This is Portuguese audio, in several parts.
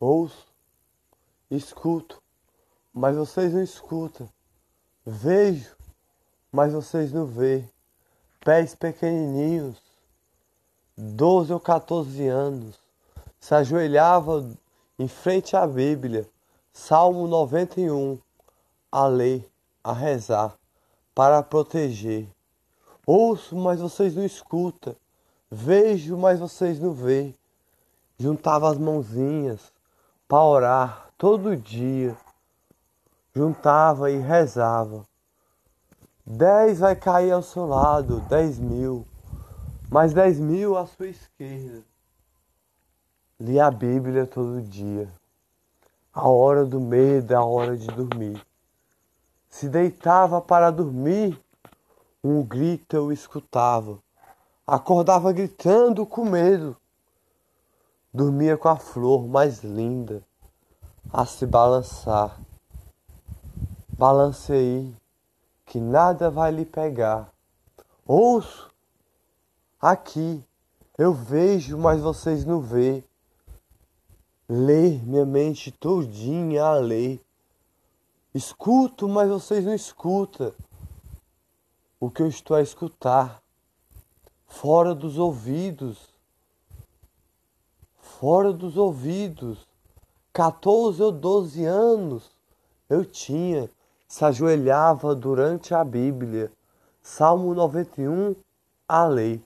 Ouço, escuto, mas vocês não escutam. Vejo, mas vocês não veem. Pés pequenininhos, 12 ou 14 anos, se ajoelhava em frente à Bíblia, Salmo 91, a ler, a rezar, para proteger. Ouço, mas vocês não escutam. Vejo, mas vocês não veem. Juntava as mãozinhas para orar todo dia. Juntava e rezava. Dez vai cair ao seu lado, dez mil. Mais dez mil à sua esquerda. Lia a Bíblia todo dia. A hora do medo é a hora de dormir. Se deitava para dormir, um grito eu escutava. Acordava gritando com medo. Dormia com a flor mais linda a se balançar. Balance aí, que nada vai lhe pegar. Ouço aqui, eu vejo, mas vocês não vê. Ler minha mente todinha a ler. Escuto, mas vocês não escutam o que eu estou a escutar. Fora dos ouvidos. Fora dos ouvidos. 14 ou 12 anos eu tinha, se ajoelhava durante a Bíblia. Salmo 91, a lei.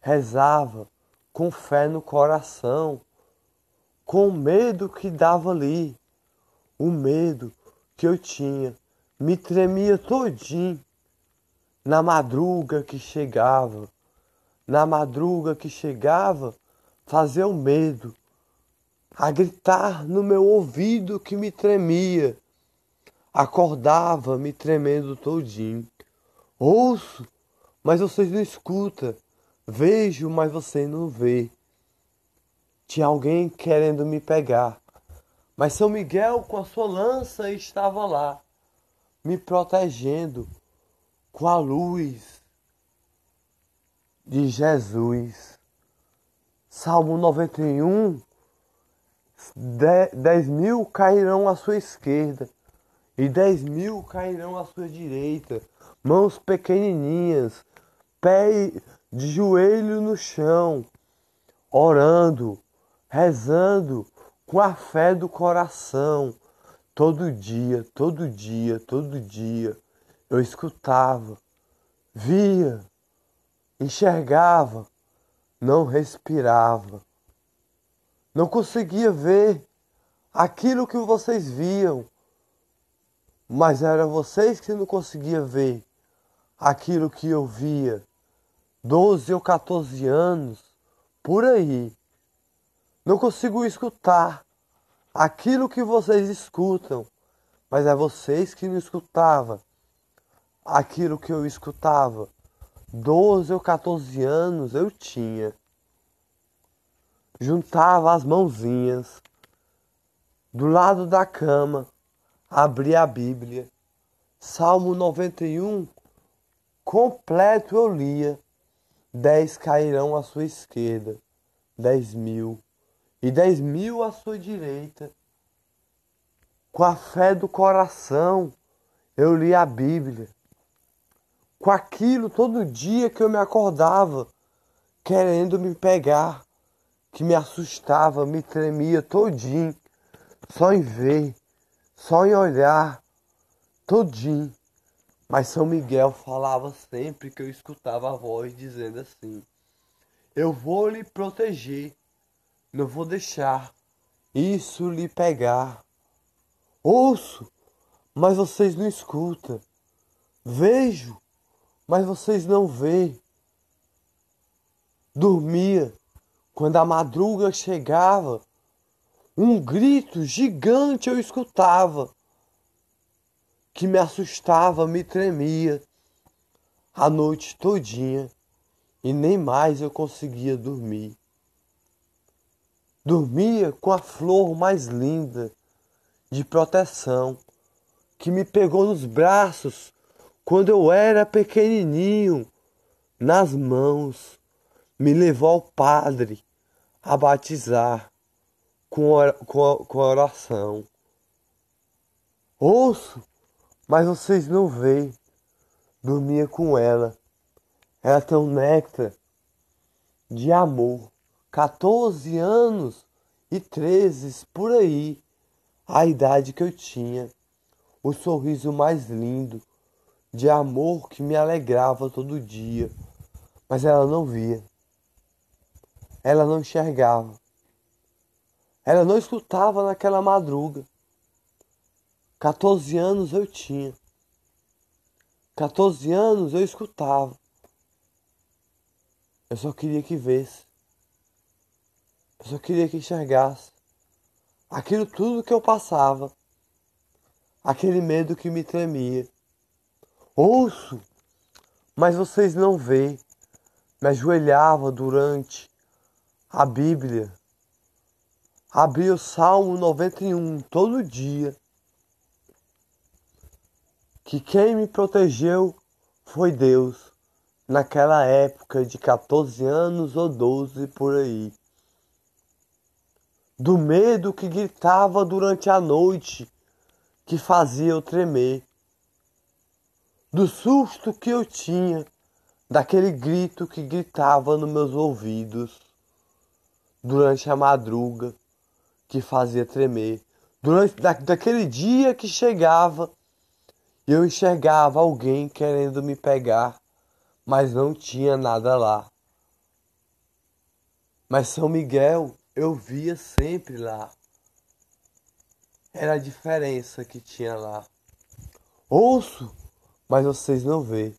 Rezava com fé no coração com o medo que dava ali, o medo que eu tinha, me tremia todinho na madruga que chegava, na madruga que chegava, fazia o medo, a gritar no meu ouvido que me tremia, acordava me tremendo todinho. Ouço, mas vocês não escutam, vejo, mas você não vê. Tinha alguém querendo me pegar. Mas São Miguel, com a sua lança, estava lá, me protegendo com a luz de Jesus. Salmo 91: Dez mil cairão à sua esquerda e dez mil cairão à sua direita. Mãos pequenininhas, pé de joelho no chão, orando, rezando com a fé do coração, todo dia, todo dia, todo dia, eu escutava, via, enxergava, não respirava, não conseguia ver aquilo que vocês viam, mas era vocês que não conseguiam ver aquilo que eu via, 12 ou 14 anos, por aí. Não consigo escutar aquilo que vocês escutam, mas é vocês que não escutavam aquilo que eu escutava. 12 ou 14 anos eu tinha. Juntava as mãozinhas do lado da cama, abria a Bíblia. Salmo 91 completo eu lia. Dez cairão à sua esquerda, dez mil e dez mil à sua direita. Com a fé do coração, eu li a Bíblia. Com aquilo todo dia que eu me acordava, querendo me pegar, que me assustava, me tremia todinho, só em ver, só em olhar, todinho. Mas São Miguel falava sempre que eu escutava a voz dizendo assim: Eu vou lhe proteger não vou deixar isso lhe pegar. Ouço, mas vocês não escutam. Vejo, mas vocês não veem. Dormia quando a madruga chegava. Um grito gigante eu escutava, que me assustava, me tremia a noite todinha e nem mais eu conseguia dormir. Dormia com a flor mais linda de proteção que me pegou nos braços quando eu era pequenininho, nas mãos, me levou ao padre a batizar com, com, com oração. Ouço, mas vocês não veem. Dormia com ela. Ela tem um néctar de amor. 14 anos e 13 por aí, a idade que eu tinha. O sorriso mais lindo, de amor que me alegrava todo dia. Mas ela não via. Ela não enxergava. Ela não escutava naquela madruga. 14 anos eu tinha. 14 anos eu escutava. Eu só queria que vesse. Eu só queria que enxergasse. Aquilo tudo que eu passava. Aquele medo que me tremia. Ouço, mas vocês não veem. Me ajoelhava durante a Bíblia. Abria o Salmo 91 todo dia. Que quem me protegeu foi Deus naquela época de 14 anos ou 12 por aí. Do medo que gritava durante a noite, que fazia eu tremer. Do susto que eu tinha, daquele grito que gritava nos meus ouvidos durante a madruga, que fazia tremer. Durante da, daquele dia que chegava, eu enxergava alguém querendo me pegar mas não tinha nada lá. Mas São Miguel eu via sempre lá. Era a diferença que tinha lá. Ouço, mas vocês não vê.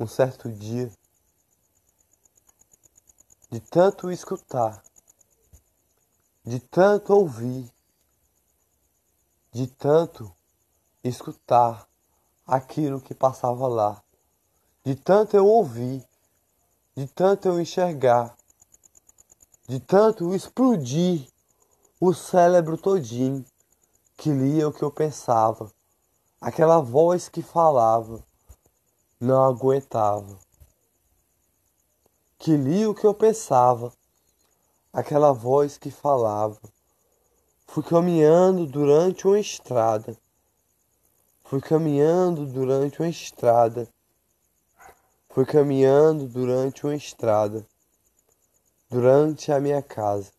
Um certo dia, de tanto escutar, de tanto ouvir, de tanto escutar aquilo que passava lá de tanto eu ouvir, de tanto eu enxergar, de tanto explodir o cérebro todinho que lia o que eu pensava. Aquela voz que falava, não aguentava. Que lia o que eu pensava, aquela voz que falava. Fui caminhando durante uma estrada. Fui caminhando durante uma estrada Fui caminhando durante uma estrada, durante a minha casa.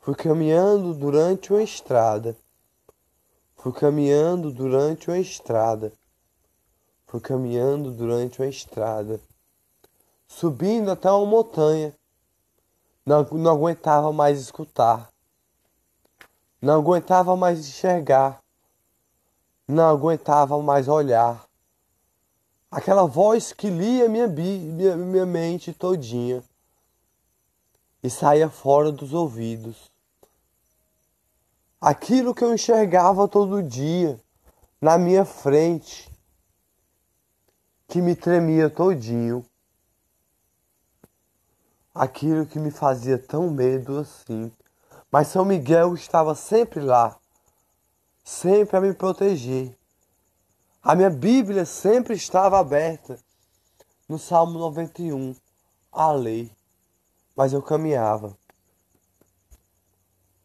Fui caminhando durante uma estrada. Fui caminhando durante uma estrada. Fui caminhando durante uma estrada. Subindo até uma montanha. Não, não aguentava mais escutar. Não aguentava mais enxergar. Não aguentava mais olhar aquela voz que lia minha, minha, minha mente todinha e saía fora dos ouvidos. Aquilo que eu enxergava todo dia na minha frente, que me tremia todinho. Aquilo que me fazia tão medo assim. Mas São Miguel estava sempre lá, sempre a me proteger a minha Bíblia sempre estava aberta no Salmo 91, a lei. Mas eu caminhava,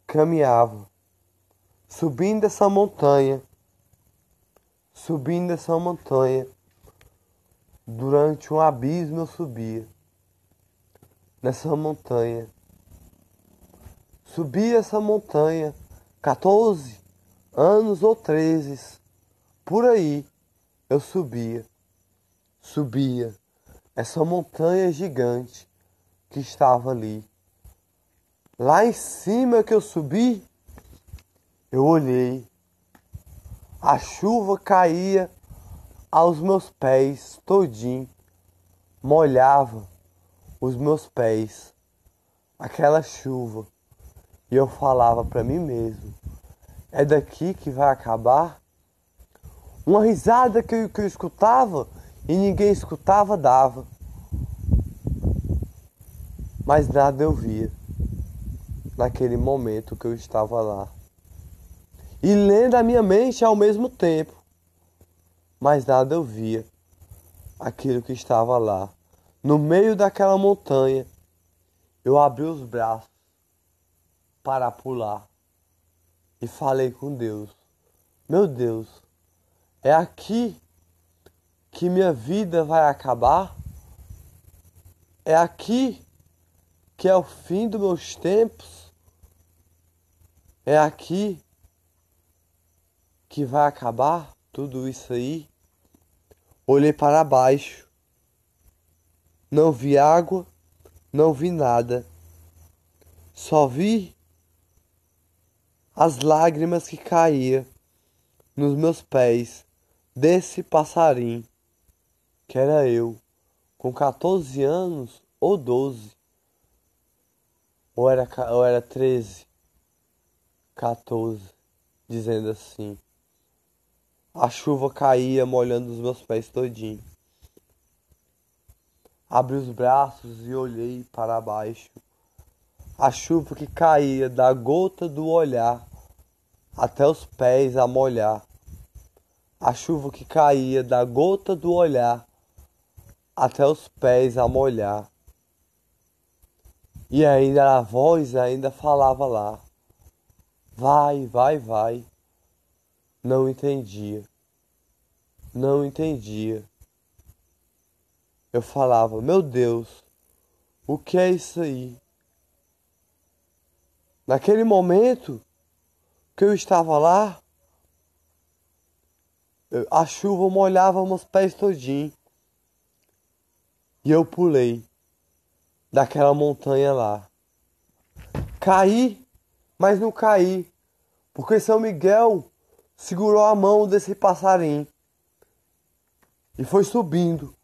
caminhava, subindo essa montanha, subindo essa montanha. Durante um abismo eu subia nessa montanha. Subi essa montanha 14 anos ou 13 por aí eu subia, subia essa montanha gigante que estava ali. Lá em cima que eu subi, eu olhei. A chuva caía aos meus pés todinho, molhava os meus pés. Aquela chuva. E eu falava para mim mesmo: é daqui que vai acabar? Uma risada que eu, que eu escutava e ninguém escutava dava. Mas nada eu via naquele momento que eu estava lá. E lendo a minha mente ao mesmo tempo. Mas nada eu via aquilo que estava lá. No meio daquela montanha, eu abri os braços parar por lá e falei com Deus: Meu Deus, é aqui que minha vida vai acabar? É aqui que é o fim dos meus tempos? É aqui que vai acabar tudo isso aí? Olhei para baixo. Não vi água, não vi nada. Só vi as lágrimas que caíam nos meus pés desse passarinho, que era eu, com 14 anos ou 12, ou era, ou era 13, 14, dizendo assim. A chuva caía molhando os meus pés todinho. Abri os braços e olhei para baixo. A chuva que caía da gota do olhar até os pés a molhar. A chuva que caía da gota do olhar até os pés a molhar. E ainda a voz ainda falava lá. Vai, vai, vai. Não entendia. Não entendia. Eu falava, meu Deus, o que é isso aí? Naquele momento que eu estava lá, a chuva molhava meus pés todinho. E eu pulei daquela montanha lá. Caí, mas não caí, porque São Miguel segurou a mão desse passarinho e foi subindo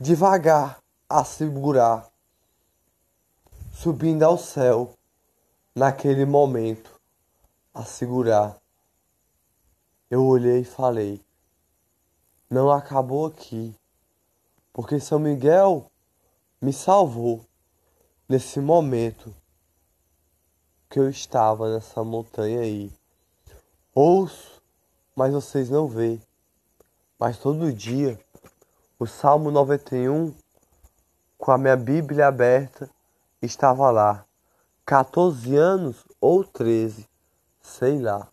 devagar a segurar, subindo ao céu naquele momento a segurar. Eu olhei e falei: Não acabou aqui, porque São Miguel me salvou nesse momento que eu estava nessa montanha aí. Ouço, mas vocês não veem. Mas todo dia, o Salmo 91, com a minha Bíblia aberta, estava lá. 14 anos ou 13, sei lá.